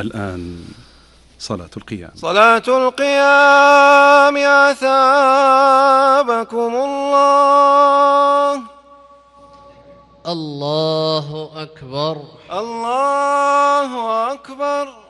الآن صلاة القيام. صلاة القيام أثابكم الله. الله أكبر. الله أكبر.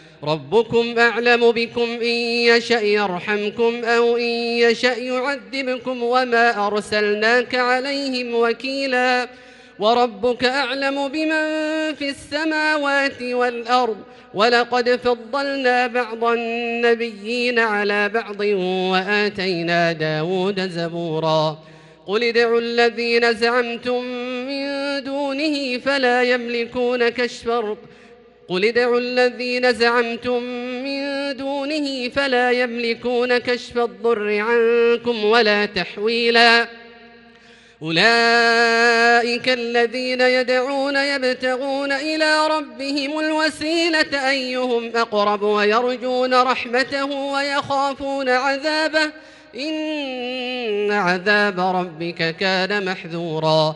ربكم أعلم بكم إن يشأ يرحمكم أو إن يشأ يعذبكم وما أرسلناك عليهم وكيلا وربك أعلم بمن في السماوات والأرض ولقد فضلنا بعض النبيين على بعض وآتينا داود زبورا قل ادعوا الذين زعمتم من دونه فلا يملكون كشف قل ادعوا الذين زعمتم من دونه فلا يملكون كشف الضر عنكم ولا تحويلا أولئك الذين يدعون يبتغون إلى ربهم الوسيلة أيهم أقرب ويرجون رحمته ويخافون عذابه إن عذاب ربك كان محذورا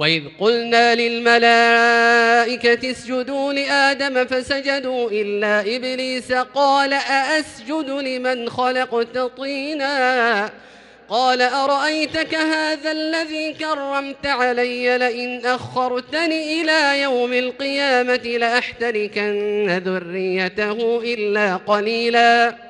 وإذ قلنا للملائكة اسجدوا لآدم فسجدوا إلا إبليس قال أأسجد لمن خلقت طينا قال أرأيتك هذا الذي كرمت علي لئن أخرتني إلى يوم القيامة لأحتركن ذريته إلا قليلاً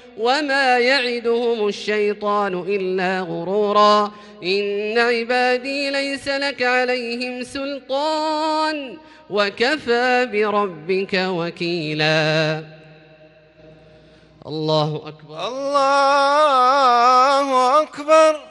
وما يعدهم الشيطان إلا غرورا إن عبادي ليس لك عليهم سلطان وكفى بربك وكيلا. الله أكبر الله أكبر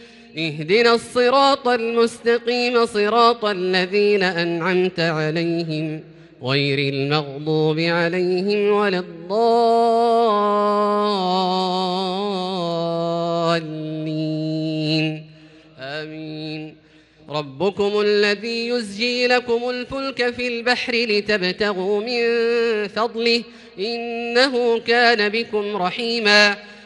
اهدنا الصراط المستقيم صراط الذين أنعمت عليهم غير المغضوب عليهم ولا الضالين. آمين. ربكم الذي يزجي لكم الفلك في البحر لتبتغوا من فضله إنه كان بكم رحيما.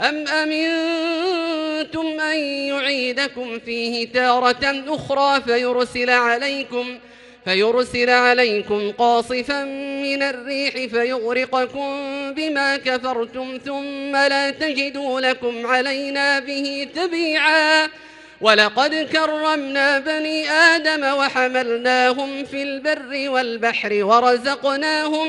أم أمنتم أن يعيدكم فيه تارة أخرى فيرسل عليكم فيرسل عليكم قاصفا من الريح فيغرقكم بما كفرتم ثم لا تجدوا لكم علينا به تبيعا ولقد كرمنا بني آدم وحملناهم في البر والبحر ورزقناهم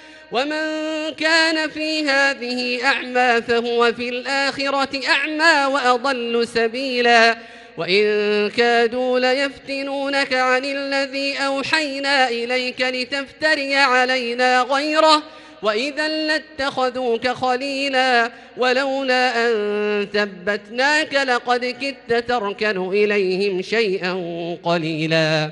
ومن كان في هذه أعمى فهو في الآخرة أعمى وأضل سبيلا. وإن كادوا ليفتنونك عن الذي أوحينا إليك لتفتري علينا غيره. وإذا لاتخذوك خليلا ولولا أن ثبتناك لقد كدت تركن إليهم شيئا قليلا.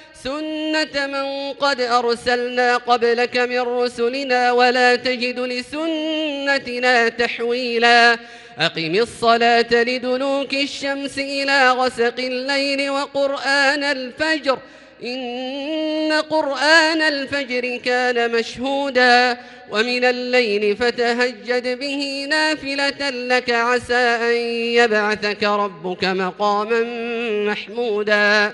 سنة من قد أرسلنا قبلك من رسلنا ولا تجد لسنتنا تحويلا أقم الصلاة لدلوك الشمس إلى غسق الليل وقرآن الفجر إن قرآن الفجر كان مشهودا ومن الليل فتهجد به نافلة لك عسى أن يبعثك ربك مقاما محمودا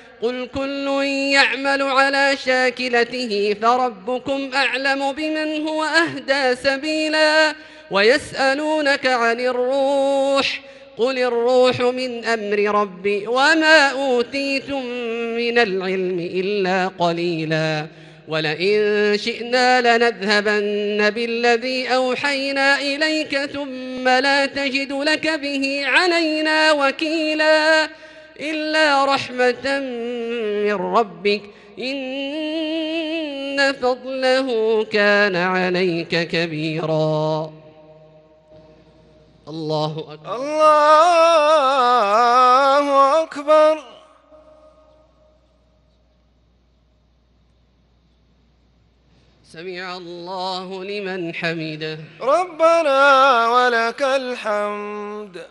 قل كل يعمل على شاكلته فربكم أعلم بمن هو أهدى سبيلا ويسألونك عن الروح قل الروح من أمر ربي وما أوتيتم من العلم إلا قليلا ولئن شئنا لنذهبن بالذي أوحينا إليك ثم لا تجد لك به علينا وكيلا إلا رحمة من ربك. إن فضله كان عليك كبيرا. الله أكبر. الله أكبر. سمع الله لمن حمده. ربنا ولك الحمد.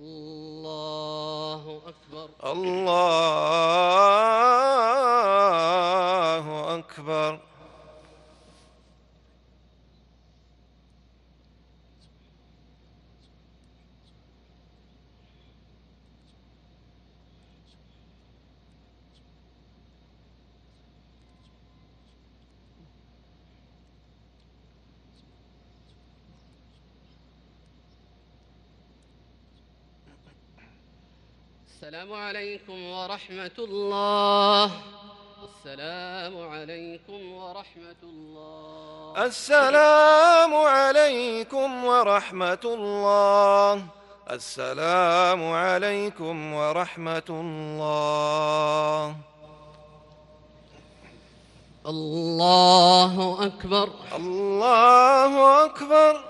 الله أكبر. الله أكبر. السلام عليكم ورحمة الله. السلام عليكم ورحمة الله. السلام عليكم ورحمة الله. السلام عليكم ورحمة الله. الله أكبر. الله أكبر.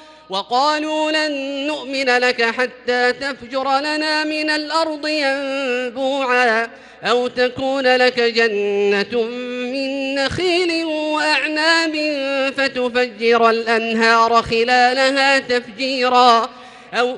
وقالوا لن نؤمن لك حتى تفجر لنا من الأرض ينبوعا أو تكون لك جنة من نخيل وأعناب فتفجر الأنهار خلالها تفجيرا أو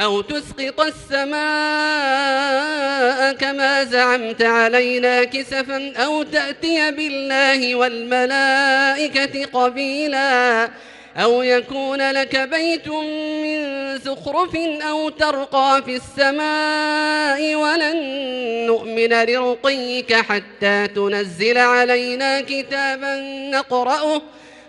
أو تسقط السماء كما زعمت علينا كسفا أو تأتي بالله والملائكة قبيلا أو يكون لك بيت من زخرف أو ترقى في السماء ولن نؤمن لرقيك حتى تنزل علينا كتابا نقرأه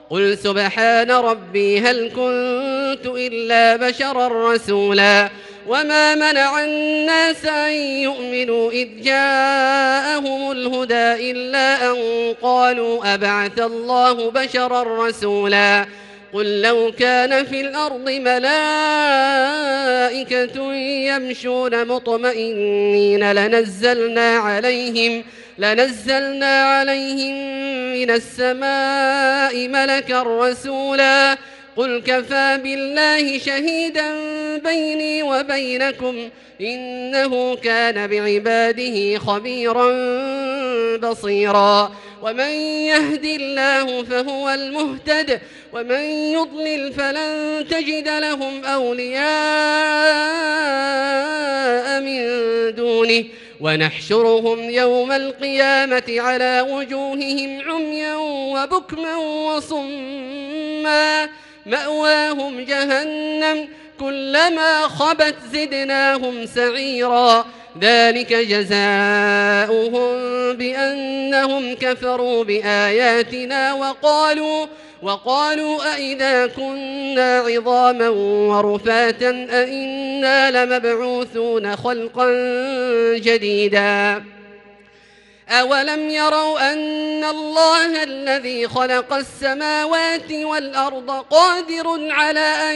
قل سبحان ربي هل كنت إلا بشرا رسولا وما منع الناس أن يؤمنوا إذ جاءهم الهدى إلا أن قالوا أبعث الله بشرا رسولا قل لو كان في الأرض ملائكة يمشون مطمئنين لنزلنا عليهم لنزلنا عليهم من السماء ملكا رسولا قل كفى بالله شهيدا بيني وبينكم إنه كان بعباده خبيرا بصيرا. ومن يهد الله فهو المهتد ومن يضلل فلن تجد لهم أولياء من دونه. ونحشرهم يوم القيامة على وجوههم عميا وبكما وصما. مأواهم جهنم كلما خبت زدناهم سعيرا. ذلك جزاؤهم بأنهم كفروا بآياتنا وقالوا وقالوا أئذا كنا عظاما ورفاتا أئنا لمبعوثون خلقا جديدا. أولم يروا أن الله الذي خلق السماوات والأرض قادر على أن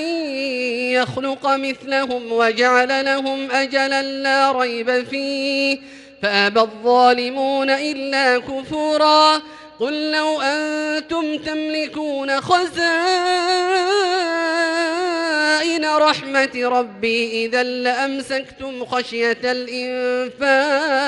يخلق مثلهم وجعل لهم أجلا لا ريب فيه فأبى الظالمون إلا كفورا قل لو أنتم تملكون خزائن رحمة ربي إذا لأمسكتم خشية الإنفاق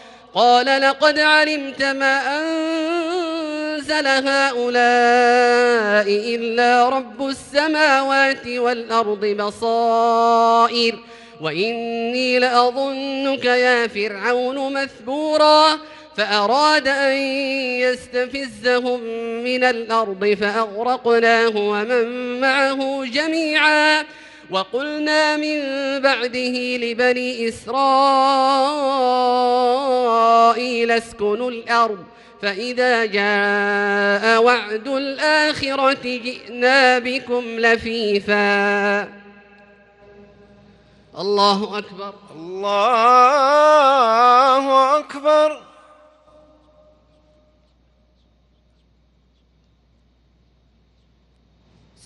قال لقد علمت ما أنزل هؤلاء إلا رب السماوات والأرض بصائر وإني لأظنك يا فرعون مثبورا فأراد أن يستفزهم من الأرض فأغرقناه ومن معه جميعا. وقلنا من بعده لبني إسرائيل اسكنوا الأرض فإذا جاء وعد الآخرة جئنا بكم لفيفا. الله أكبر. الله أكبر.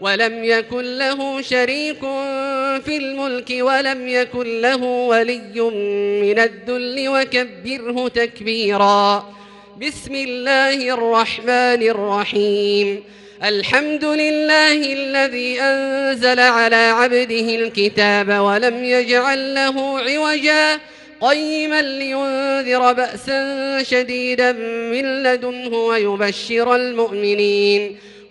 ولم يكن له شريك في الملك ولم يكن له ولي من الذل وكبره تكبيرا. بسم الله الرحمن الرحيم. الحمد لله الذي أنزل على عبده الكتاب ولم يجعل له عوجا. قيما لينذر بأسا شديدا من لدنه ويبشر المؤمنين.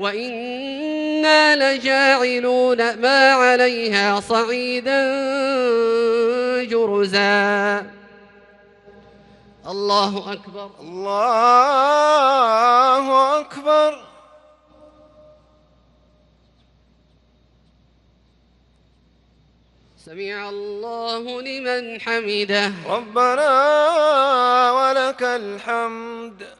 وإنا لجاعلون ما عليها صعيدا جرزا. الله أكبر. الله أكبر. سمع الله لمن حمده. ربنا ولك الحمد.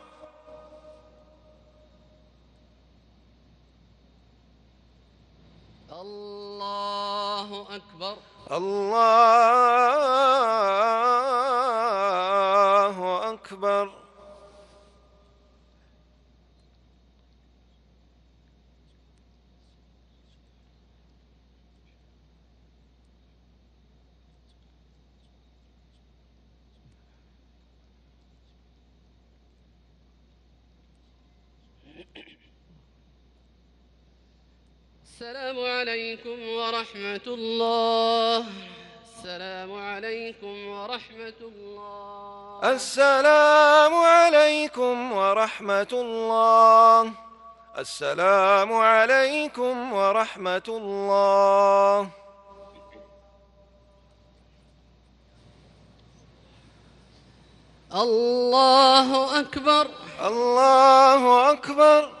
أكبر. الله أكبر السلام عليكم ورحمة الله. السلام عليكم ورحمة الله. السلام عليكم ورحمة الله. السلام عليكم ورحمة الله. الله أكبر. الله أكبر.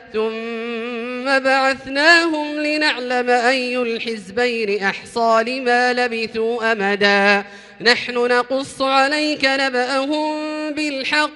ثم بعثناهم لنعلم أي الحزبين أحصى لما لبثوا أمدا. نحن نقص عليك نبأهم بالحق.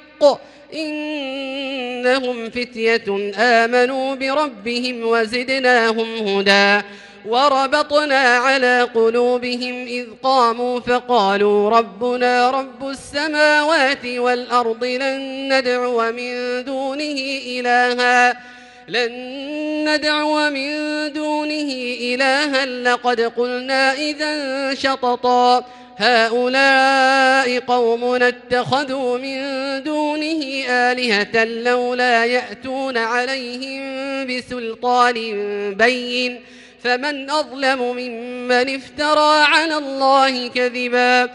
إنهم فتية آمنوا بربهم وزدناهم هدى. وربطنا على قلوبهم إذ قاموا فقالوا ربنا رب السماوات والأرض لن ندعو من دونه إلها. لن ندعو من دونه إلها لقد قلنا إذا شططا. هؤلاء قوم اتخذوا من دونه آلهة لولا يأتون عليهم بسلطان بين. فمن أظلم ممن افترى على الله كذبا.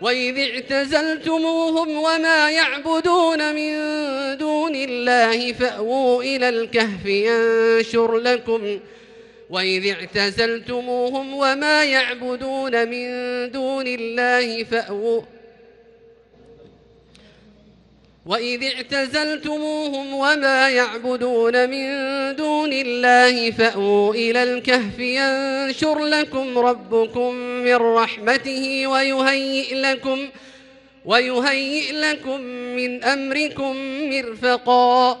وإذ اعتزلتموهم وما يعبدون من دون الله فأووا إلى الكهف ينشر لكم وإذ اعتزلتموهم وما يعبدون من دون الله فأووا وإذ اعتزلتموهم وما يعبدون من دون الله فأووا إلى الكهف ينشر لكم ربكم من رحمته ويهيئ لكم ويهيئ لكم من أمركم مرفقا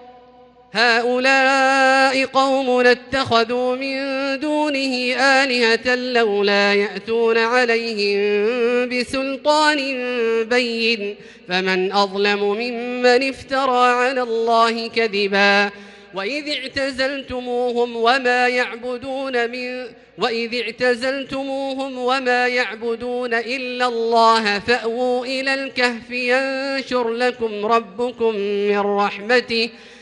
هؤلاء قوم اتخذوا من دونه آلهة لولا يأتون عليهم بسلطان بين فمن أظلم ممن افترى على الله كذبا. وإذ اعتزلتموهم وما يعبدون من وإذ اعتزلتموهم وما يعبدون إلا الله فأووا إلى الكهف ينشر لكم ربكم من رحمته.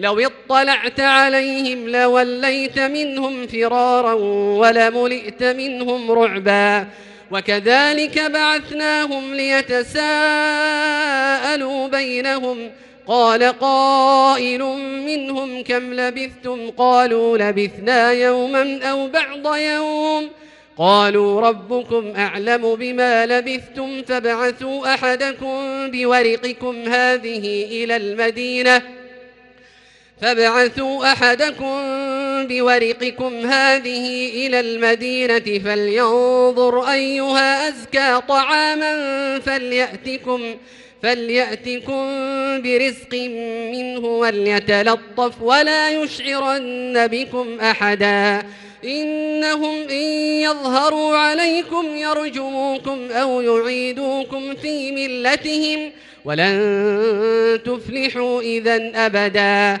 لو اطلعت عليهم لوليت منهم فرارا ولملئت منهم رعبا وكذلك بعثناهم ليتساءلوا بينهم قال قائل منهم كم لبثتم قالوا لبثنا يوما أو بعض يوم قالوا ربكم أعلم بما لبثتم فابعثوا أحدكم بورقكم هذه إلى المدينة فابعثوا أحدكم بورقكم هذه إلى المدينة فلينظر أيها أزكى طعاما فليأتكم فليأتكم برزق منه وليتلطف ولا يشعرن بكم أحدا إنهم إن يظهروا عليكم يرجموكم أو يعيدوكم في ملتهم ولن تفلحوا إذا أبداً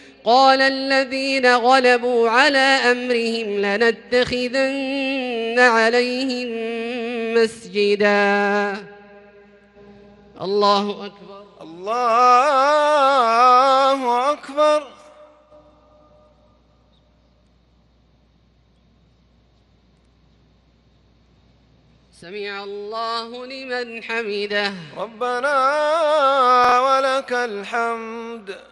قال الذين غلبوا على أمرهم لنتخذن عليهم مسجدا. الله أكبر. الله أكبر. سمع الله لمن حمده. ربنا ولك الحمد.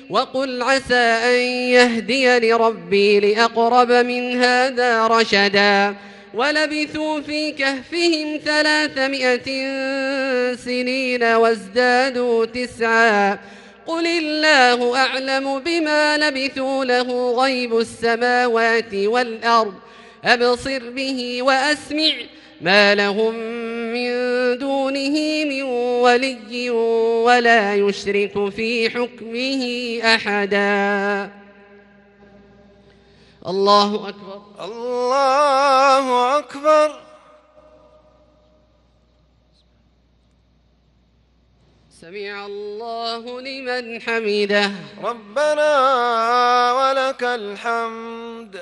وقل عسى أن يهديني ربي لأقرب من هذا رشدا ولبثوا في كهفهم ثلاثمائة سنين وازدادوا تسعا. قل الله أعلم بما لبثوا له غيب السماوات والأرض. أبصر به وأسمع ما لهم من دونه من ولي ولا يشرك في حكمه أحدا. الله أكبر. الله أكبر. سمع الله لمن حمده. ربنا ولك الحمد.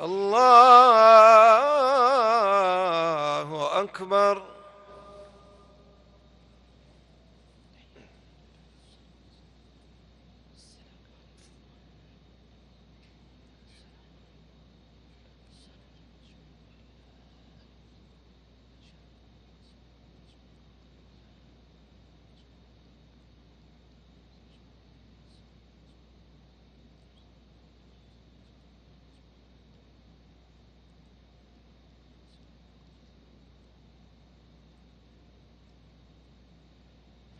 الله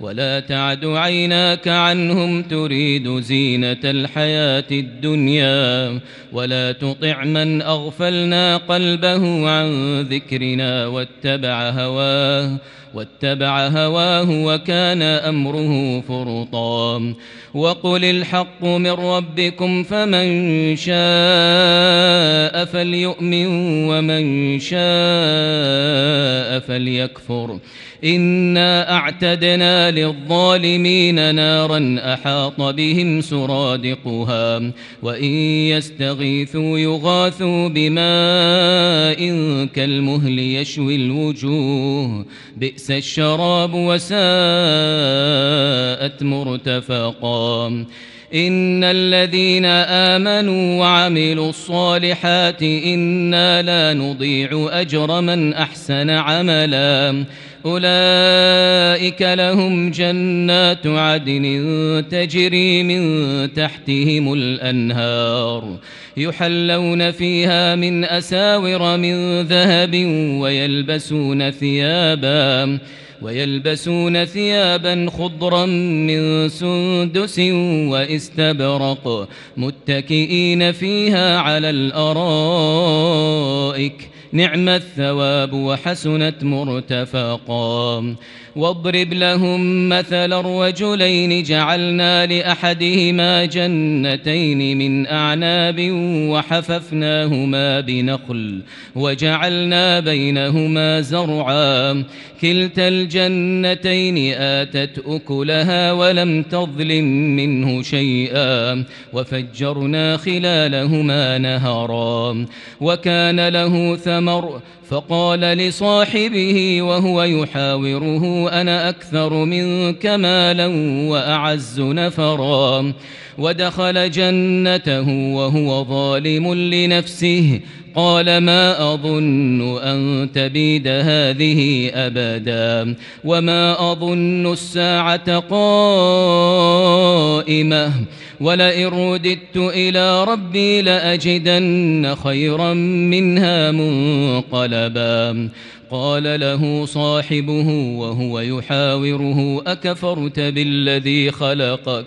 ولا تعد عيناك عنهم تريد زينة الحياة الدنيا ولا تطع من أغفلنا قلبه عن ذكرنا واتبع هواه واتبع هواه وكان أمره فرطا. وقل الحق من ربكم فمن شاء فليؤمن ومن شاء فليكفر. إنا أعتدنا للظالمين نارا أحاط بهم سرادقها. وإن يستغيثوا يغاثوا بماء كالمهل يشوي الوجوه. بئس الشراب وساءت مرتفقا. إن الذين آمنوا وعملوا الصالحات إنا لا نضيع أجر من أحسن عملا. أولئك لهم جنات عدن تجري من تحتهم الأنهار يحلون فيها من أساور من ذهب ويلبسون ثيابا ويلبسون ثيابا خضرا من سندس واستبرق متكئين فيها على الأرائك نعم الثواب وحسنت مرتفقا. واضرب لهم مثل الرجلين جعلنا لأحدهما جنتين من أعناب وحففناهما بنخل وجعلنا بينهما زرعا. كلتا الجنتين آتت أكلها ولم تظلم منه شيئا. وفجرنا خلالهما نهرا. وكان له ثمر فقال لصاحبه وهو يحاوره أنا أكثر منك مالا وأعز نفرا ودخل جنته وهو ظالم لنفسه. قال ما أظن أن تبيد هذه أبدا وما أظن الساعة قائمة. ولئن رددت إلى ربي لأجدن خيرا منها منقلبا. قال له صاحبه وهو يحاوره أكفرت بالذي خلقك؟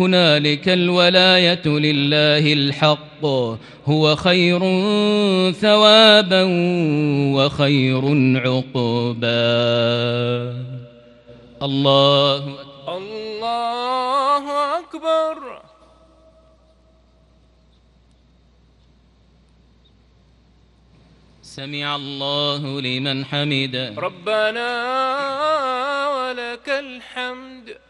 هنالك الولاية لله الحق هو خير ثوابا وخير عقبا. الله أكبر. الله أكبر. سمع الله لمن حمده. ربنا ولك الحمد.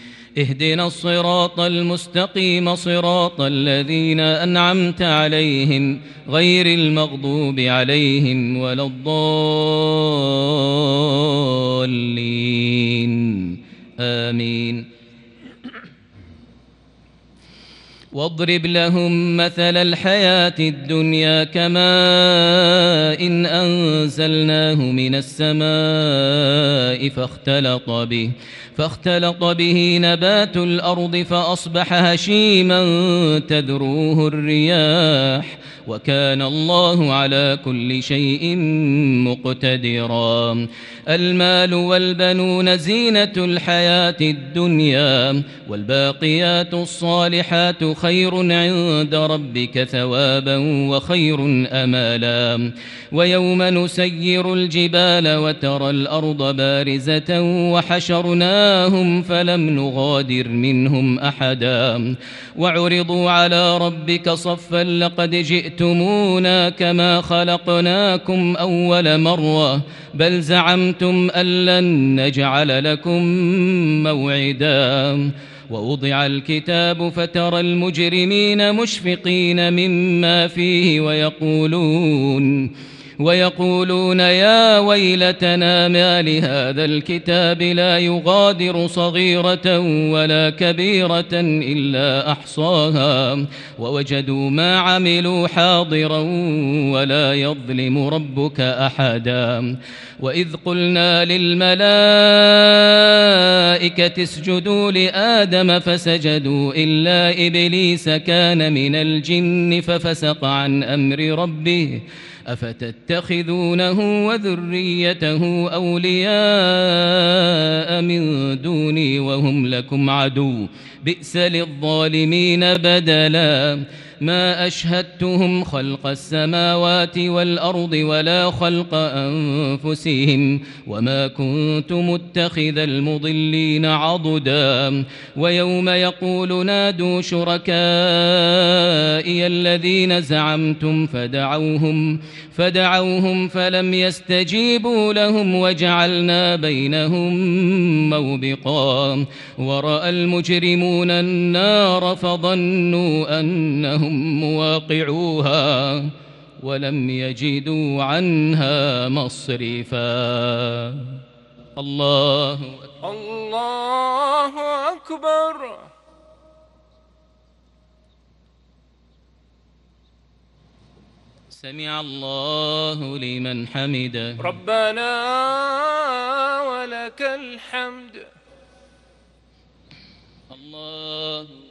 اهدنا الصراط المستقيم صراط الذين أنعمت عليهم غير المغضوب عليهم ولا الضالين. آمين. واضرب لهم مثل الحياة الدنيا كماء إن أنزلناه من السماء فاختلط به فاختلط به نبات الأرض فأصبح هشيما تذروه الرياح وكان الله على كل شيء مقتدرا. المال والبنون زينة الحياة الدنيا والباقيات الصالحات خير عند ربك ثوابا وخير أمالا. ويوم نسير الجبال وترى الأرض بارزة وحشرناهم فلم نغادر منهم أحدا وعرضوا على ربك صفا لقد جئتمونا كما خلقناكم أول مرة بل زعمتم أن لن نجعل لكم موعدا ووضع الكتاب فترى المجرمين مشفقين مما فيه ويقولون ويقولون يا ويلتنا ما لهذا الكتاب لا يغادر صغيرة ولا كبيرة إلا أحصاها ووجدوا ما عملوا حاضرا ولا يظلم ربك أحدا وإذ قلنا للملائكة اسجدوا لآدم فسجدوا إلا إبليس كان من الجن ففسق عن أمر ربه أفتتخذونه وذريته أولياء من دوني وهم لكم عدو بئس للظالمين بدلا ما أشهدتهم خلق السماوات والأرض ولا خلق أنفسهم وما كنت متخذ المضلين عضدا. ويوم يقول نادوا شركائي الذين زعمتم فدعوهم فدعوهم فلم يستجيبوا لهم وجعلنا بينهم موبقا. ورأى المجرمون النار فظنوا أنهم مواقعوها ولم يجدوا عنها مصرفا. الله أكبر. الله أكبر. سمع الله لمن حمده. ربنا ولك الحمد. الله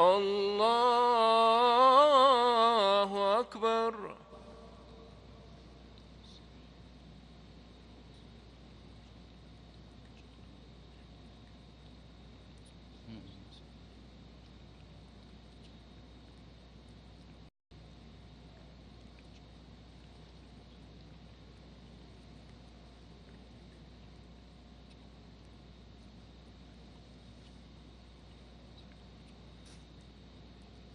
الله أكبر.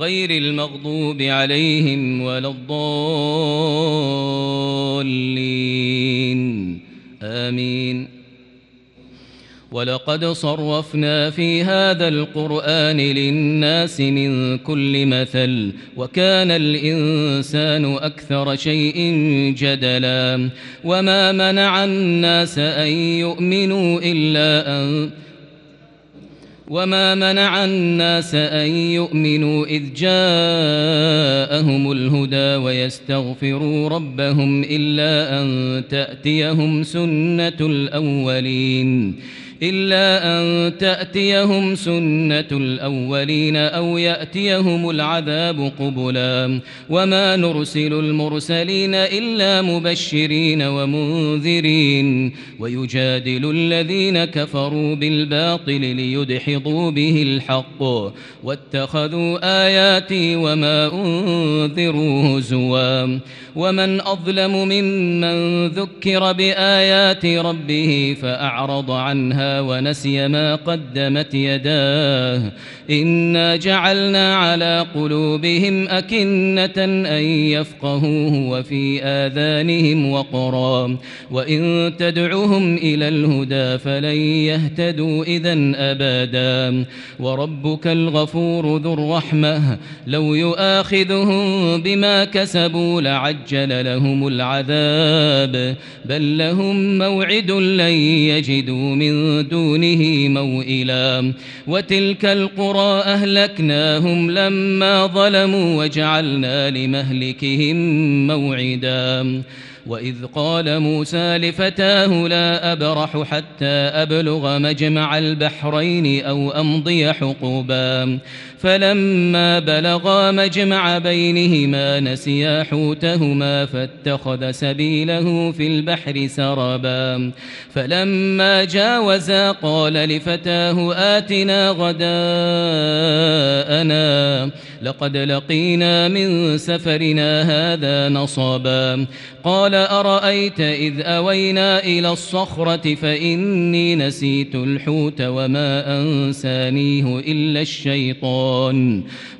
غير المغضوب عليهم ولا الضالين. آمين. ولقد صرفنا في هذا القرآن للناس من كل مثل وكان الإنسان أكثر شيء جدلا. وما منع الناس أن يؤمنوا إلا أن وما منع الناس أن يؤمنوا إذ جاءهم الهدى ويستغفروا ربهم إلا أن تأتيهم سنة الأولين إلا أن تأتيهم سنة الأولين أو يأتيهم العذاب قبلا. وما نرسل المرسلين إلا مبشرين ومنذرين. ويجادل الذين كفروا بالباطل ليدحضوا به الحق. واتخذوا آياتي وما أنذروا هزوا. ومن أظلم ممن ذكر بآيات ربه فأعرض عنها ونسي ما قدمت يداه. إنا جعلنا على قلوبهم أكنة أن يفقهوه وفي آذانهم وقرا. وإن تدعهم إلى الهدى فلن يهتدوا إذا أبدا. وربك الغفور ذو الرحمة. لو يؤاخذهم بما كسبوا لعجل لهم العذاب. بل لهم موعد لن يجدوا من دونه موئلا وتلك القرى أهلكناهم لما ظلموا وجعلنا لمهلكهم موعدا. وإذ قال موسى لفتاه لا أبرح حتى أبلغ مجمع البحرين أو أمضي حقوبا. فلما بلغا مجمع بينهما نسيا حوتهما فاتخذ سبيله في البحر سربا فلما جاوزا قال لفتاه آتنا غداءنا لقد لقينا من سفرنا هذا نصبا قال أرأيت إذ أوينا إلى الصخرة فإني نسيت الحوت وما أنسانيه إلا الشيطان.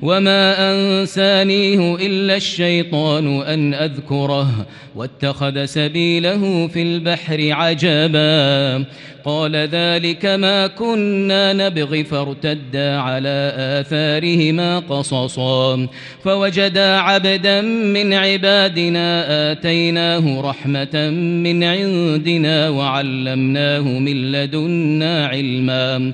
وما أنسانيه إلا الشيطان أن أذكره. واتخذ سبيله في البحر عجبا. قال ذلك ما كنا نبغي فارتدا على آثارهما قصصا. فوجدا عبدا من عبادنا آتيناه رحمة من عندنا وعلمناه من لدنا علما.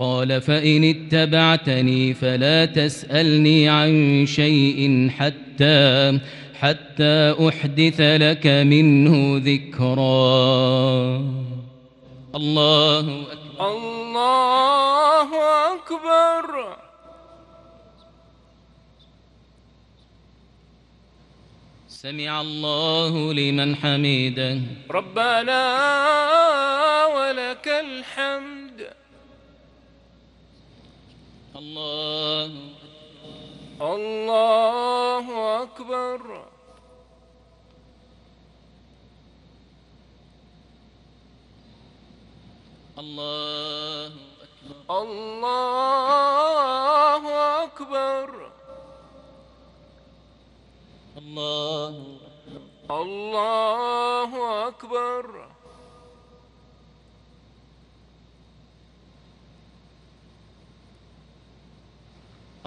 قال فإن اتبعتني فلا تسألني عن شيء حتى حتى أحدث لك منه ذكرا. الله أكبر. الله أكبر. سمع الله لمن حميده ربنا ولك الحمد. الله الله أكبر. الله أكبر. الله أكبر. الله الله أكبر.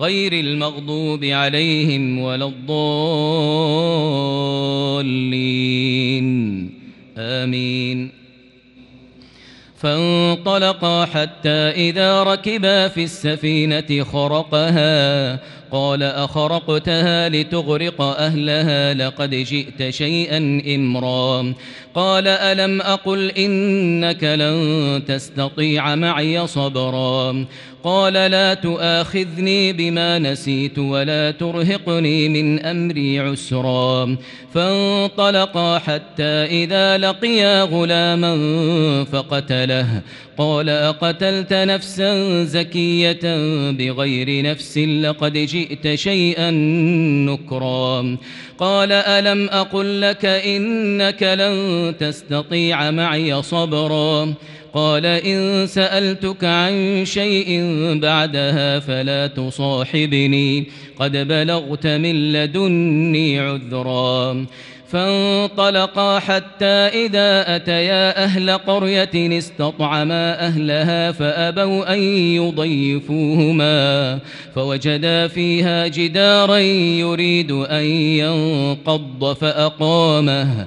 غير المغضوب عليهم ولا الضالين. آمين. فانطلقا حتى إذا ركبا في السفينة خرقها. قال أخرقتها لتغرق أهلها لقد جئت شيئا إمرا. قال ألم أقل إنك لن تستطيع معي صبرا قال لا تؤاخذني بما نسيت ولا ترهقني من أمري عسرا فانطلقا حتى إذا لقيا غلاما فقتله قال أقتلت نفسا زكية بغير نفس لقد جئت شيئا نكرا قال ألم أقل لك إنك لن تستطيع معي صبرا. قال إن سألتك عن شيء بعدها فلا تصاحبني. قد بلغت من لدني عذرا. فانطلقا حتى إذا أتيا أهل قرية استطعما أهلها فأبوا أن يضيفوهما. فوجدا فيها جدارا يريد أن ينقض فأقامه.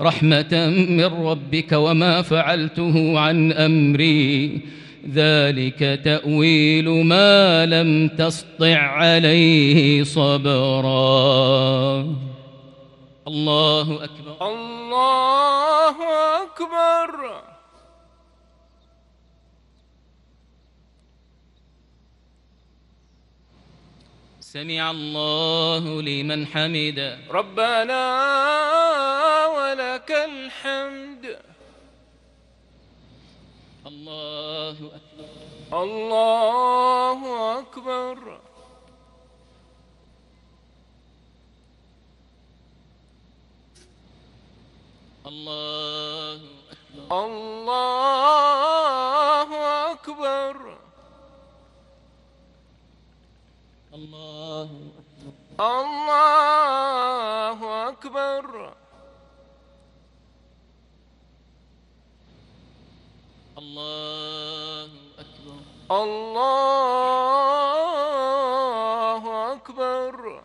رحمة من ربك وما فعلته عن أمري. ذلك تأويل ما لم تسطع عليه صبرا. الله أكبر. الله أكبر. سمع الله لمن حمده. ربنا الحمد. الله أكبر. الله أكبر. الله أكبر. الله أكبر. الله أكبر. الله أكبر. الله أكبر. الله أكبر